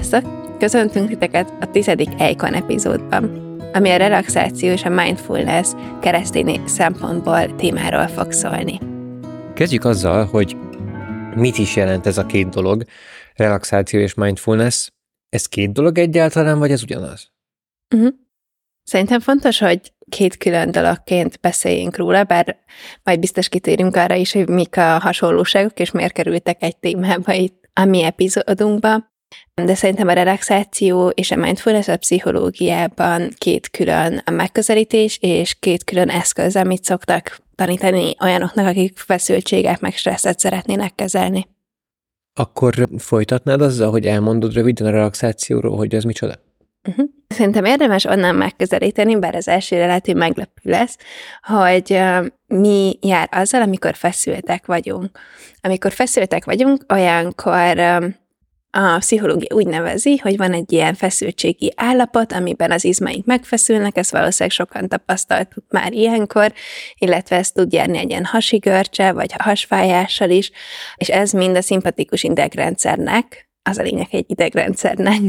Sziasztok! Köszöntünk titeket a tizedik Eikon epizódban, ami a relaxáció és a mindfulness keresztény szempontból témáról fog szólni. Kezdjük azzal, hogy mit is jelent ez a két dolog, relaxáció és mindfulness. Ez két dolog egyáltalán, vagy ez ugyanaz? Uh-huh. Szerintem fontos, hogy két külön dologként beszéljünk róla, bár majd biztos kitérünk arra is, hogy mik a hasonlóságok, és miért kerültek egy témába itt a mi epizódunkba. De szerintem a relaxáció és a mindfulness a pszichológiában két külön a megközelítés, és két külön eszköz, amit szoktak tanítani olyanoknak, akik feszültséget meg stresszet szeretnének kezelni. Akkor folytatnád azzal, hogy elmondod röviden a relaxációról, hogy ez micsoda? Uh-huh. Szerintem érdemes onnan megközelíteni, bár az elsőre lehet, hogy meglepő lesz, hogy mi jár azzal, amikor feszültek vagyunk. Amikor feszültek vagyunk, olyankor a pszichológia úgy nevezi, hogy van egy ilyen feszültségi állapot, amiben az izmaink megfeszülnek, ezt valószínűleg sokan tapasztaltuk már ilyenkor, illetve ezt tud járni egy ilyen hasigörcse, vagy hasfájással is, és ez mind a szimpatikus idegrendszernek, az a lényeg egy idegrendszernek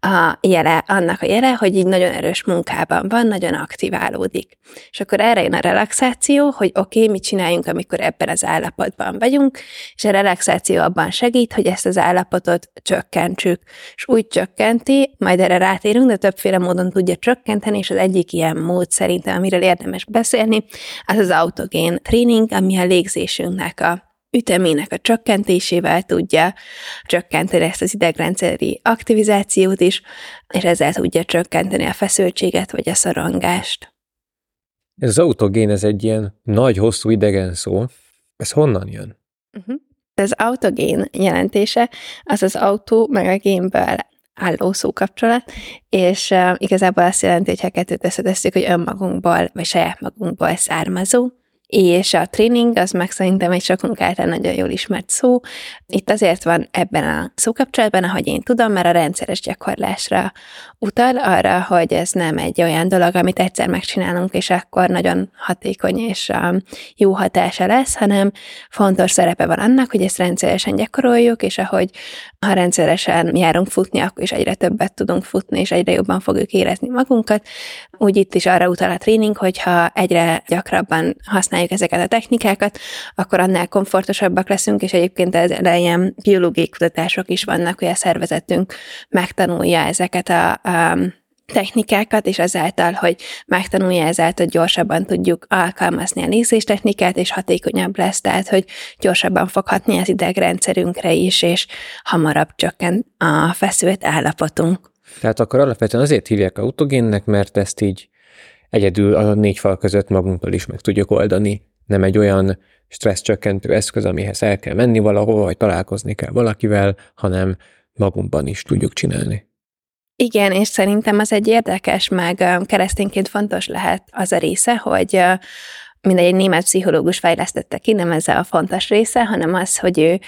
a jele, annak a jele, hogy így nagyon erős munkában van, nagyon aktiválódik. És akkor erre jön a relaxáció, hogy oké, okay, mit csináljunk, amikor ebben az állapotban vagyunk, és a relaxáció abban segít, hogy ezt az állapotot csökkentsük. És úgy csökkenti, majd erre rátérünk, de többféle módon tudja csökkenteni, és az egyik ilyen mód szerintem, amiről érdemes beszélni, az az autogén tréning, ami a légzésünknek a ütemének a csökkentésével tudja csökkenteni ezt az idegrendszeri aktivizációt is, és ezzel tudja csökkenteni a feszültséget vagy a szorongást. Ez az autogén, ez egy ilyen nagy, hosszú idegen szó. Ez honnan jön? Uh-huh. Az autogén jelentése az az autó meg a génből álló szókapcsolat, és uh, igazából azt jelenti, hogy ha kettőt összetesszük, hogy önmagunkból, vagy saját magunkból származó, és a tréning az meg szerintem egy sokunk által nagyon jól ismert szó. Itt azért van ebben a szókapcsolatban, ahogy én tudom, mert a rendszeres gyakorlásra utal arra, hogy ez nem egy olyan dolog, amit egyszer megcsinálunk, és akkor nagyon hatékony és jó hatása lesz, hanem fontos szerepe van annak, hogy ezt rendszeresen gyakoroljuk, és ahogy ha rendszeresen járunk futni, akkor is egyre többet tudunk futni, és egyre jobban fogjuk érezni magunkat. Úgy itt is arra utal a tréning, hogyha egyre gyakrabban használjuk ezeket a technikákat, akkor annál komfortosabbak leszünk, és egyébként ez ilyen biológiai kutatások is vannak, hogy a szervezetünk megtanulja ezeket a um, technikákat, és ezáltal, hogy megtanulja ezáltal, gyorsabban tudjuk alkalmazni a nézéstechnikát, és hatékonyabb lesz, tehát, hogy gyorsabban fog hatni az idegrendszerünkre is, és hamarabb csökken a feszült állapotunk. Tehát akkor alapvetően azért hívják autogénnek, mert ezt így egyedül a négy fal között magunktól is meg tudjuk oldani. Nem egy olyan stressz csökkentő eszköz, amihez el kell menni valahova, vagy találkozni kell valakivel, hanem magunkban is tudjuk csinálni. Igen, és szerintem az egy érdekes, meg keresztényként fontos lehet az a része, hogy mindegy, egy német pszichológus fejlesztette ki, nem ez a fontos része, hanem az, hogy ő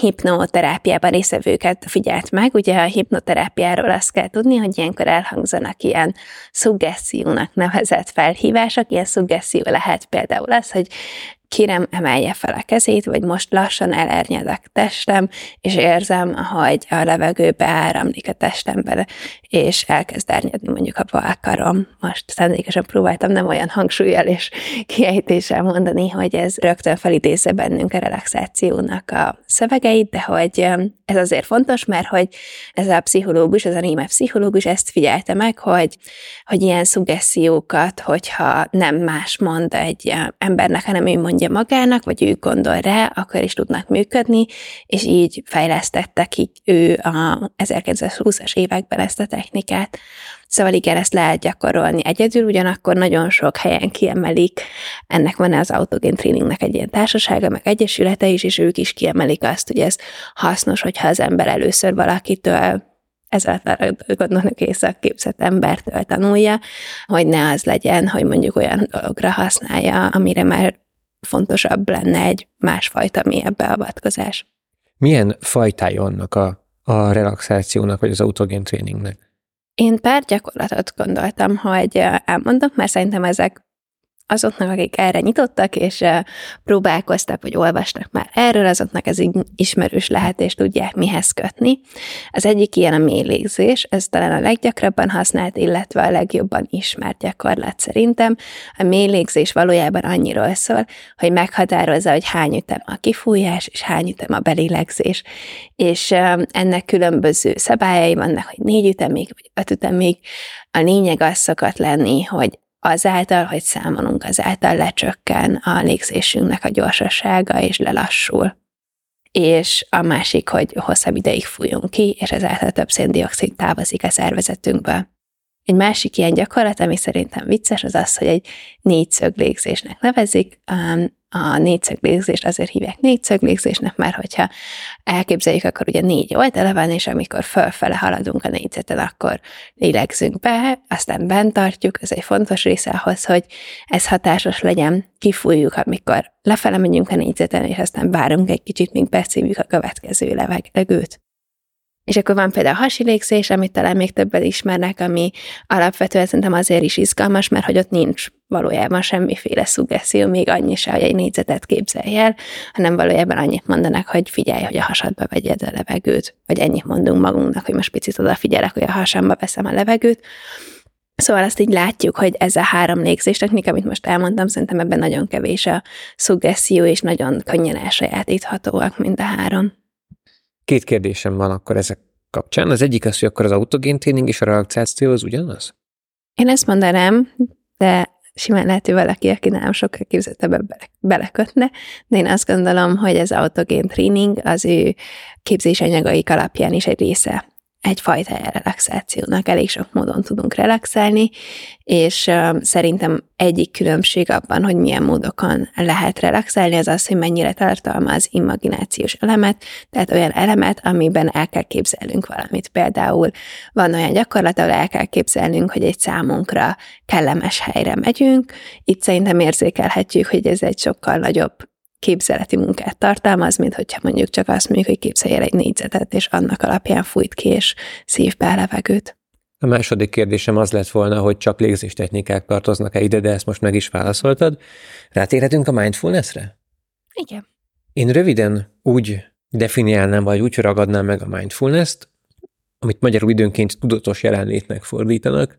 hipnoterápiában részevőket figyelt meg. Ugye a hipnoterápiáról azt kell tudni, hogy ilyenkor elhangzanak ilyen szuggessziónak nevezett felhívások. Ilyen szuggesszió lehet például az, hogy kérem emelje fel a kezét, vagy most lassan elernyedek testem, és érzem, hogy a levegő beáramlik a testembe, és elkezd ernyedni mondjuk a balkarom. Most szándékosan próbáltam nem olyan hangsúlyjal és kiejtéssel mondani, hogy ez rögtön felidézze bennünk a relaxációnak a szövegeit, de hogy ez azért fontos, mert hogy ez a pszichológus, ez a német pszichológus ezt figyelte meg, hogy, hogy ilyen szuggessziókat, hogyha nem más mond egy embernek, hanem ő mondja magának, vagy ő gondol rá, akkor is tudnak működni, és így fejlesztette ki ő a 1920-as években ezt a technikát. Szóval igen, ezt lehet gyakorolni egyedül, ugyanakkor nagyon sok helyen kiemelik, ennek van az autogén tréningnek egy ilyen társasága, meg egyesülete is, és ők is kiemelik azt, hogy ez hasznos, hogyha az ember először valakitől ezáltal gondolnak képzett embertől tanulja, hogy ne az legyen, hogy mondjuk olyan dologra használja, amire már fontosabb lenne egy másfajta mélyebb beavatkozás. Milyen fajtája annak a, a relaxációnak, vagy az autogén tréningnek? Én pár gyakorlatot gondoltam, hogy elmondok, mert szerintem ezek azoknak, akik erre nyitottak, és próbálkoztak, vagy olvastak már erről, azoknak ez ismerős lehet, és tudják mihez kötni. Az egyik ilyen a mélégzés, ez talán a leggyakrabban használt, illetve a legjobban ismert gyakorlat szerintem. A mélégzés valójában annyiról szól, hogy meghatározza, hogy hány ütem a kifújás, és hány ütem a belélegzés. És ennek különböző szabályai vannak, hogy négy ütemig, vagy öt ütemig. A lényeg az szokott lenni, hogy azáltal, hogy számolunk, azáltal lecsökken a légzésünknek a gyorsasága, és lelassul. És a másik, hogy hosszabb ideig fújunk ki, és ezáltal több széndiokszid távozik a szervezetünkből. Egy másik ilyen gyakorlat, ami szerintem vicces, az az, hogy egy négyszög légzésnek nevezik. A négyszöglégzést azért hívják négyszöglégzésnek, mert hogyha elképzeljük, akkor ugye négy oldala van, és amikor fölfele haladunk a négyzeten, akkor lélegzünk be, aztán bent tartjuk, ez egy fontos része ahhoz, hogy ez hatásos legyen, kifújjuk, amikor lefele megyünk a négyzeten, és aztán várunk egy kicsit, míg beszívjuk a következő levegőt. És akkor van például a hasi légzés, amit talán még többen ismernek, ami alapvetően szerintem azért is izgalmas, mert hogy ott nincs valójában semmiféle szuggeszió, még annyi se, hogy egy négyzetet képzelj el, hanem valójában annyit mondanak, hogy figyelj, hogy a hasadba vegyed a levegőt, vagy ennyit mondunk magunknak, hogy most picit odafigyelek, hogy a hasamba veszem a levegőt. Szóval azt így látjuk, hogy ez a három légzés technika, amit most elmondtam, szerintem ebben nagyon kevés a szuggeszió, és nagyon könnyen elsajátíthatóak mind a három. Két kérdésem van akkor ezek kapcsán. Az egyik az, hogy akkor az autogén tréning és a relaxáció az ugyanaz? Én ezt mondanám, de simán lehet, hogy valaki, aki nem sokkal képzettebb bele, belekötne, de én azt gondolom, hogy az autogén tréning az ő képzésanyagaik alapján is egy része egyfajta relaxációnak. Elég sok módon tudunk relaxálni, és szerintem egyik különbség abban, hogy milyen módokon lehet relaxálni, az az, hogy mennyire tartalmaz imaginációs elemet, tehát olyan elemet, amiben el kell képzelnünk valamit. Például van olyan gyakorlat, ahol el kell képzelnünk, hogy egy számunkra kellemes helyre megyünk. Itt szerintem érzékelhetjük, hogy ez egy sokkal nagyobb képzeleti munkát tartalmaz, mint hogyha mondjuk csak azt mondjuk, hogy képzelj el egy négyzetet, és annak alapján fújt ki, és szív be a levegőt. A második kérdésem az lett volna, hogy csak légzéstechnikák tartoznak-e ide, de ezt most meg is válaszoltad. Rátérhetünk a mindfulnessre? Igen. Én röviden úgy definiálnám, vagy úgy ragadnám meg a mindfulness-t, amit magyarul időnként tudatos jelenlétnek fordítanak,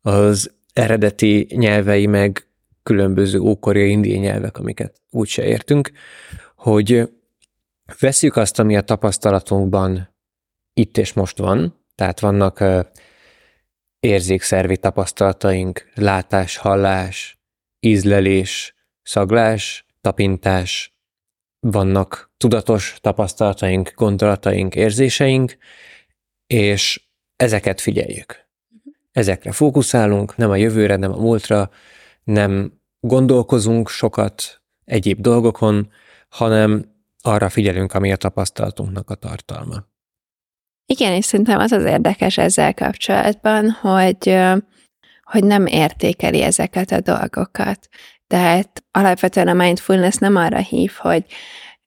az eredeti nyelvei meg különböző ókori indiai nyelvek, amiket úgyse értünk, hogy veszük azt, ami a tapasztalatunkban itt és most van, tehát vannak érzékszervi tapasztalataink, látás, hallás, ízlelés, szaglás, tapintás, vannak tudatos tapasztalataink, gondolataink, érzéseink, és ezeket figyeljük. Ezekre fókuszálunk, nem a jövőre, nem a múltra, nem gondolkozunk sokat egyéb dolgokon, hanem arra figyelünk, ami a tapasztalatunknak a tartalma. Igen, és szerintem az az érdekes ezzel kapcsolatban, hogy, hogy nem értékeli ezeket a dolgokat. Tehát alapvetően a mindfulness nem arra hív, hogy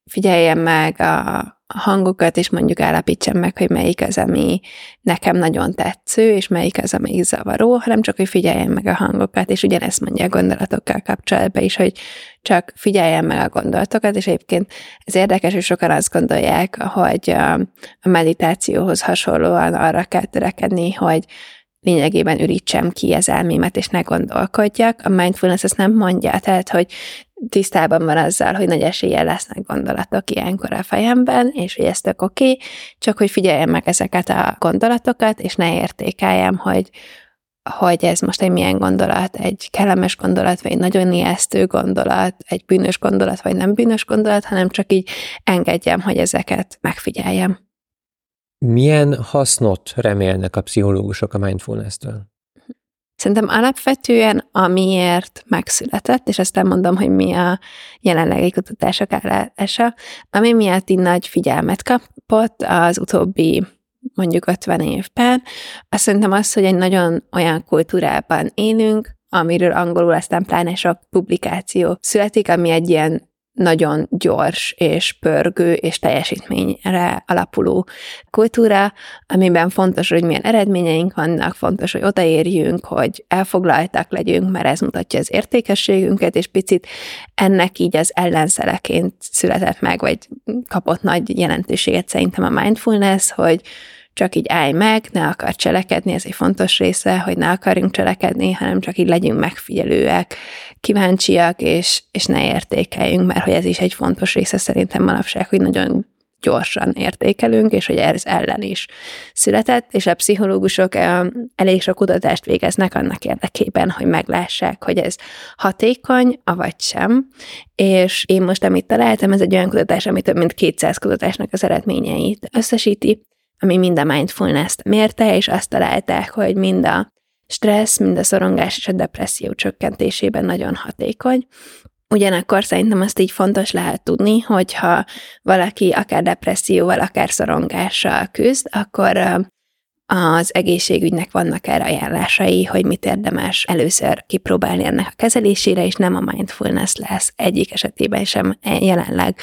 figyeljen meg a, hangokat, és mondjuk állapítsam meg, hogy melyik az, ami nekem nagyon tetsző, és melyik az, ami zavaró, hanem csak, hogy figyeljen meg a hangokat, és ugyanezt mondja a gondolatokkal kapcsolatban is, hogy csak figyeljen meg a gondolatokat, és egyébként ez érdekes, hogy sokan azt gondolják, hogy a meditációhoz hasonlóan arra kell törekedni, hogy lényegében ürítsem ki az elmémet, és ne gondolkodjak. A mindfulness ezt nem mondja, tehát, hogy tisztában van azzal, hogy nagy eséllyel lesznek gondolatok ilyenkor a fejemben, és hogy ez tök oké, csak hogy figyeljem meg ezeket a gondolatokat, és ne értékeljem, hogy, hogy ez most egy milyen gondolat, egy kellemes gondolat, vagy egy nagyon ijesztő gondolat, egy bűnös gondolat, vagy nem bűnös gondolat, hanem csak így engedjem, hogy ezeket megfigyeljem. Milyen hasznot remélnek a pszichológusok a mindfulness-től? Szerintem alapvetően amiért megszületett, és aztán mondom, hogy mi a jelenlegi kutatások állása, ami miatt így nagy figyelmet kapott az utóbbi mondjuk 50 évben, azt szerintem az, hogy egy nagyon olyan kultúrában élünk, amiről angolul aztán pláne sok publikáció születik, ami egy ilyen nagyon gyors és pörgő és teljesítményre alapuló kultúra, amiben fontos, hogy milyen eredményeink vannak, fontos, hogy odaérjünk, hogy elfoglaltak legyünk, mert ez mutatja az értékességünket, és picit ennek így az ellenszeleként született meg, vagy kapott nagy jelentőséget szerintem a mindfulness, hogy csak így állj meg, ne akar cselekedni, ez egy fontos része, hogy ne akarjunk cselekedni, hanem csak így legyünk megfigyelőek, kíváncsiak, és, és ne értékeljünk, mert hogy ez is egy fontos része szerintem manapság, hogy nagyon gyorsan értékelünk, és hogy ez ellen is született, és a pszichológusok elég sok kutatást végeznek annak érdekében, hogy meglássák, hogy ez hatékony, avagy sem. És én most, amit találtam, ez egy olyan kutatás, ami több mint 200 kutatásnak az eredményeit összesíti, ami mind a mindfulness-t mérte, és azt találták, hogy mind a stressz, mind a szorongás és a depresszió csökkentésében nagyon hatékony. Ugyanakkor szerintem azt így fontos lehet tudni, hogyha valaki akár depresszióval, akár szorongással küzd, akkor az egészségügynek vannak erre ajánlásai, hogy mit érdemes először kipróbálni ennek a kezelésére, és nem a mindfulness lesz egyik esetében sem jelenleg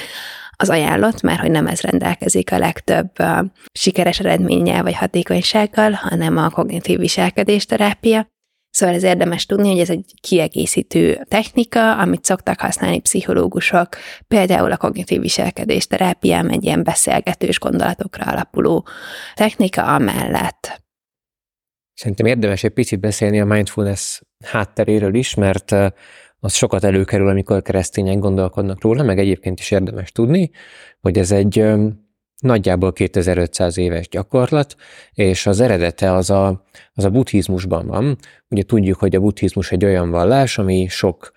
az ajánlott, mert hogy nem ez rendelkezik a legtöbb sikeres eredménnyel vagy hatékonysággal, hanem a kognitív viselkedésterápia. Szóval ez érdemes tudni, hogy ez egy kiegészítő technika, amit szoktak használni pszichológusok, például a kognitív viselkedésterápiám egy ilyen beszélgetős gondolatokra alapuló technika amellett. Szerintem érdemes egy picit beszélni a mindfulness hátteréről is, mert az sokat előkerül, amikor keresztények gondolkodnak róla, meg egyébként is érdemes tudni, hogy ez egy nagyjából 2500 éves gyakorlat, és az eredete az a, az a buddhizmusban van. Ugye tudjuk, hogy a buddhizmus egy olyan vallás, ami sok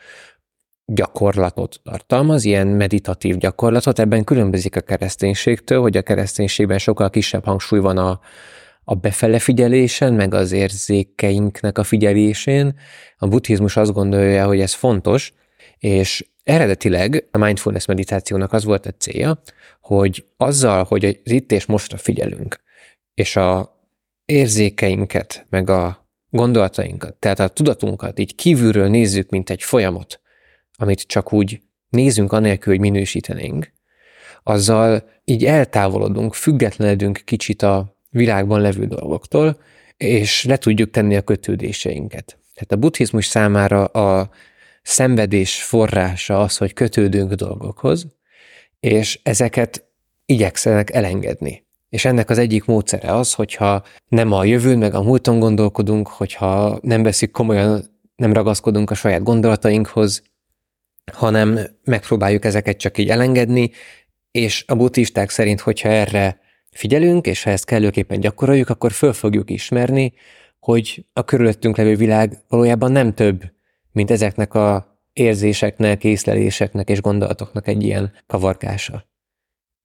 gyakorlatot tartalmaz, ilyen meditatív gyakorlatot, ebben különbözik a kereszténységtől, hogy a kereszténységben sokkal kisebb hangsúly van a, a befele figyelésen, meg az érzékeinknek a figyelésén. A buddhizmus azt gondolja, hogy ez fontos, és eredetileg a mindfulness meditációnak az volt a célja, hogy azzal, hogy az itt és mostra figyelünk, és a érzékeinket, meg a gondolatainkat, tehát a tudatunkat így kívülről nézzük, mint egy folyamot, amit csak úgy nézünk anélkül, hogy minősítenénk, azzal így eltávolodunk, függetlenedünk kicsit a világban levő dolgoktól, és le tudjuk tenni a kötődéseinket. Tehát a buddhizmus számára a szenvedés forrása az, hogy kötődünk dolgokhoz, és ezeket igyekszenek elengedni. És ennek az egyik módszere az, hogyha nem a jövőn meg a múlton gondolkodunk, hogyha nem veszik komolyan, nem ragaszkodunk a saját gondolatainkhoz, hanem megpróbáljuk ezeket csak így elengedni, és a buddhisták szerint, hogyha erre figyelünk, és ha ezt kellőképpen gyakoroljuk, akkor föl fogjuk ismerni, hogy a körülöttünk levő világ valójában nem több, mint ezeknek a érzéseknek, észleléseknek és gondolatoknak egy ilyen kavarkása.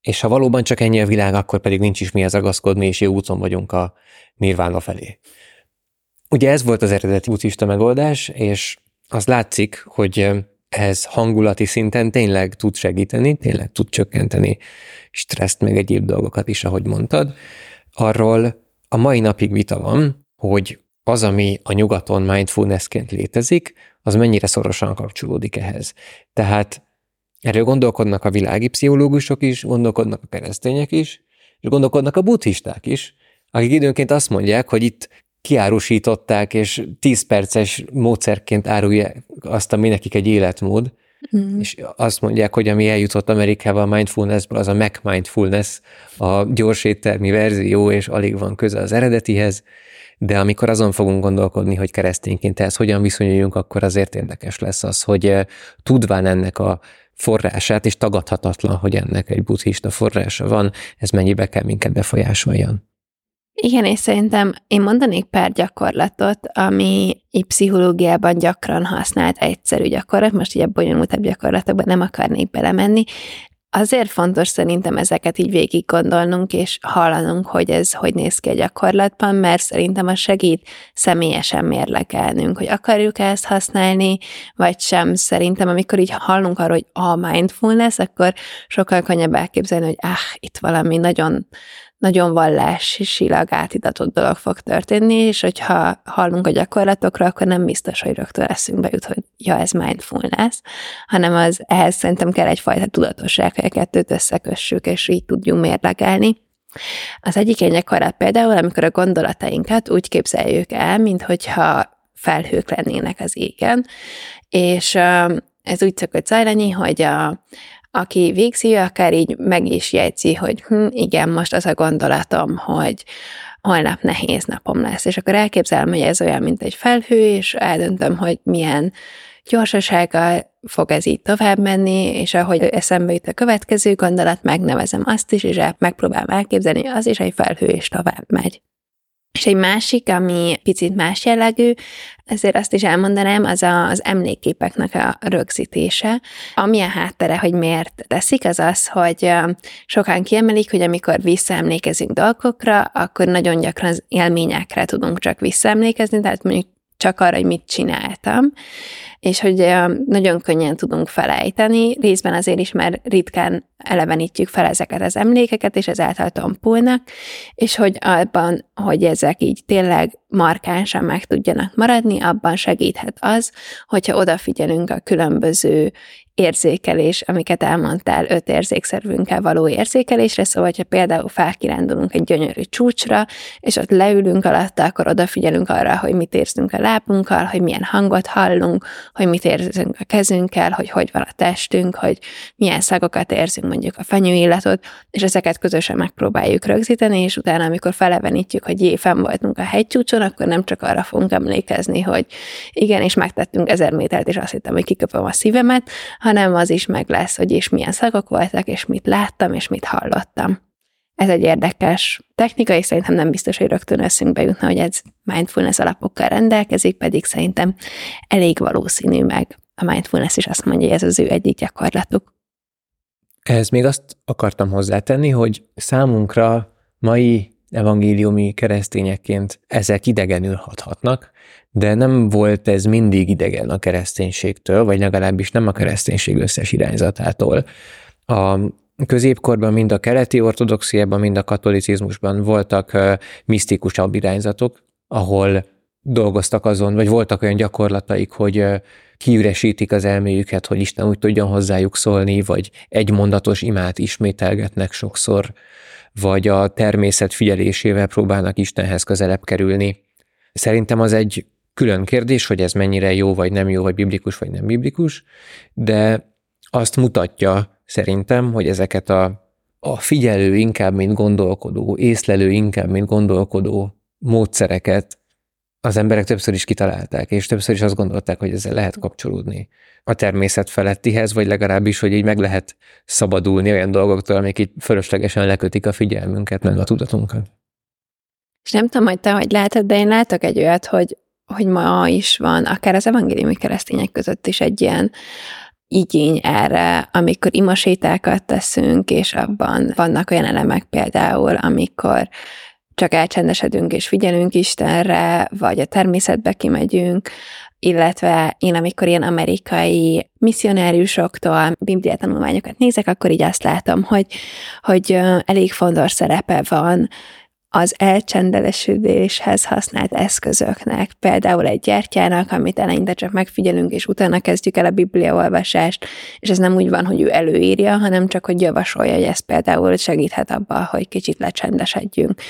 És ha valóban csak ennyi a világ, akkor pedig nincs is mihez ragaszkodni, és jó úton vagyunk a nirvána felé. Ugye ez volt az eredeti buddhista megoldás, és az látszik, hogy ez hangulati szinten tényleg tud segíteni, tényleg tud csökkenteni stresszt, meg egyéb dolgokat is, ahogy mondtad. Arról a mai napig vita van, hogy az, ami a nyugaton mindfulnessként létezik, az mennyire szorosan kapcsolódik ehhez. Tehát erről gondolkodnak a világi pszichológusok is, gondolkodnak a keresztények is, és gondolkodnak a buddhisták is, akik időnként azt mondják, hogy itt kiárusították, és 10 perces módszerként árulják azt, ami nekik egy életmód, mm. és azt mondják, hogy ami eljutott Amerikába a mindfulnessből, az a Mac mindfulness, a gyors éttermi verzió, és alig van köze az eredetihez, de amikor azon fogunk gondolkodni, hogy keresztényként ehhez hogyan viszonyuljunk, akkor azért érdekes lesz az, hogy eh, tudván ennek a forrását, és tagadhatatlan, hogy ennek egy buddhista forrása van, ez mennyibe kell minket befolyásoljon. Igen, és szerintem én mondanék pár gyakorlatot, ami így pszichológiában gyakran használt egyszerű gyakorlat, most ugye bonyolultabb gyakorlatokban nem akarnék belemenni, Azért fontos szerintem ezeket így végig gondolnunk, és hallanunk, hogy ez hogy néz ki a gyakorlatban, mert szerintem a segít személyesen mérlegelnünk, hogy akarjuk ezt használni, vagy sem. Szerintem, amikor így hallunk arról, hogy a mindfulness, akkor sokkal könnyebb elképzelni, hogy ah, itt valami nagyon nagyon vallásilag átidatott dolog fog történni, és hogyha hallunk a gyakorlatokra, akkor nem biztos, hogy rögtön eszünkbe jut, hogy ja, ez mindfulness, hanem az ehhez szerintem kell egyfajta tudatosság, hogy a kettőt összekössük, és így tudjunk mérlegelni. Az egyik ilyen gyakorlat például, amikor a gondolatainkat úgy képzeljük el, mintha felhők lennének az égen, és ez úgy szokott zajlani, hogy a, aki végzi, akár így meg is jegyzi, hogy hm, igen, most az a gondolatom, hogy holnap nehéz napom lesz, és akkor elképzelem, hogy ez olyan, mint egy felhő, és eldöntöm, hogy milyen gyorsasággal fog ez így tovább menni, és ahogy eszembe jut a következő gondolat, megnevezem azt is, és megpróbálom elképzelni, az is egy felhő, és tovább megy. És egy másik, ami picit más jellegű, ezért azt is elmondanám, az a, az emlékképeknek a rögzítése. Ami a háttere, hogy miért teszik, az az, hogy sokan kiemelik, hogy amikor visszaemlékezünk dolgokra, akkor nagyon gyakran az élményekre tudunk csak visszaemlékezni, tehát mondjuk csak arra, hogy mit csináltam, és hogy nagyon könnyen tudunk felejteni, részben azért is, mert ritkán elevenítjük fel ezeket az emlékeket, és ezáltal tompulnak, és hogy abban, hogy ezek így tényleg markánsan meg tudjanak maradni, abban segíthet az, hogyha odafigyelünk a különböző érzékelés, amiket elmondtál, öt érzékszervünkkel való érzékelésre, szóval, ha például felkirándulunk egy gyönyörű csúcsra, és ott leülünk alatta, akkor odafigyelünk arra, hogy mit érzünk a lábunkkal, hogy milyen hangot hallunk, hogy mit érzünk a kezünkkel, hogy hogy van a testünk, hogy milyen szagokat érzünk, mondjuk a fenyőillatot, és ezeket közösen megpróbáljuk rögzíteni, és utána, amikor felevenítjük, hogy jé, fenn voltunk a hegycsúcson, akkor nem csak arra fogunk emlékezni, hogy igen, és megtettünk ezer métert, és azt hittem, hogy kiköpöm a szívemet, hanem az is meg lesz, hogy és milyen szagok voltak, és mit láttam, és mit hallottam. Ez egy érdekes technika, és szerintem nem biztos, hogy rögtön eszünkbe jutna, hogy ez mindfulness alapokkal rendelkezik, pedig szerintem elég valószínű meg. A mindfulness is azt mondja, hogy ez az ő egyik gyakorlatuk. Ez még azt akartam hozzátenni, hogy számunkra mai evangéliumi keresztényekként ezek idegenül hathatnak, de nem volt ez mindig idegen a kereszténységtől, vagy legalábbis nem a kereszténység összes irányzatától. A középkorban mind a keleti ortodoxiában, mind a katolicizmusban voltak misztikusabb irányzatok, ahol dolgoztak azon, vagy voltak olyan gyakorlataik, hogy kiüresítik az elméjüket, hogy Isten úgy tudjon hozzájuk szólni, vagy egy mondatos imát ismételgetnek sokszor, vagy a természet figyelésével próbálnak Istenhez közelebb kerülni. Szerintem az egy külön kérdés, hogy ez mennyire jó, vagy nem jó, vagy biblikus, vagy nem biblikus, de azt mutatja szerintem, hogy ezeket a, a figyelő inkább, mint gondolkodó, észlelő inkább, mint gondolkodó módszereket az emberek többször is kitalálták, és többször is azt gondolták, hogy ezzel lehet kapcsolódni a természet felettihez, vagy legalábbis, hogy így meg lehet szabadulni olyan dolgoktól, amik itt fölöslegesen lekötik a figyelmünket, meg a tudatunkat. És nem tudom, hogy te hogy látod, de én látok egy olyat, hogy, hogy ma is van, akár az evangéliumi keresztények között is egy ilyen igény erre, amikor imasétákat teszünk, és abban vannak olyan elemek például, amikor csak elcsendesedünk és figyelünk Istenre, vagy a természetbe kimegyünk, illetve én, amikor ilyen amerikai misszionáriusoktól bibliatanulmányokat nézek, akkor így azt látom, hogy, hogy elég fontos szerepe van az elcsendelesüléshez használt eszközöknek, például egy gyertyának, amit eleinte csak megfigyelünk, és utána kezdjük el a bibliaolvasást, és ez nem úgy van, hogy ő előírja, hanem csak, hogy javasolja, hogy ez például segíthet abban, hogy kicsit lecsendesedjünk.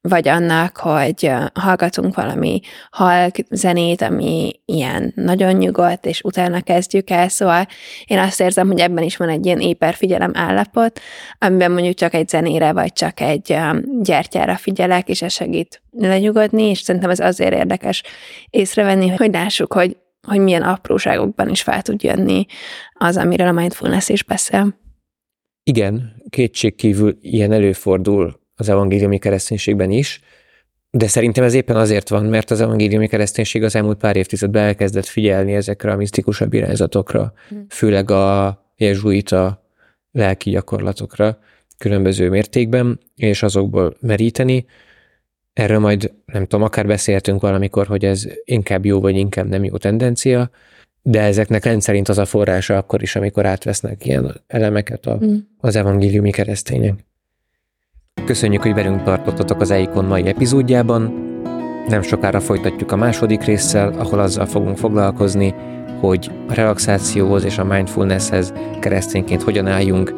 Vagy annak, hogy hallgatunk valami halk zenét, ami ilyen nagyon nyugodt, és utána kezdjük el, szóval én azt érzem, hogy ebben is van egy ilyen éperfigyelem állapot, amiben mondjuk csak egy zenére, vagy csak egy gyertyára figyelek, és ez segít lenyugodni, és szerintem ez azért érdekes észrevenni, hogy lássuk, hogy, hogy milyen apróságokban is fel tud jönni az, amiről a mindfulness is beszél. Igen, kétségkívül ilyen előfordul az evangéliumi kereszténységben is, de szerintem ez éppen azért van, mert az evangéliumi kereszténység az elmúlt pár évtizedben elkezdett figyelni ezekre a misztikusabb irányzatokra, hm. főleg a jezsuita lelki gyakorlatokra, különböző mértékben, és azokból meríteni. Erről majd, nem tudom, akár beszéltünk valamikor, hogy ez inkább jó, vagy inkább nem jó tendencia, de ezeknek rendszerint az a forrása akkor is, amikor átvesznek ilyen elemeket a, mm. az evangéliumi keresztények. Köszönjük, hogy velünk tartottatok az EIKON mai epizódjában. Nem sokára folytatjuk a második résszel, ahol azzal fogunk foglalkozni, hogy a relaxációhoz és a mindfulnesshez keresztényként hogyan álljunk,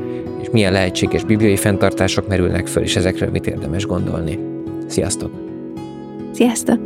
és milyen lehetséges bibliai fenntartások merülnek föl, és ezekről mit érdemes gondolni. Sziasztok! Sziasztok!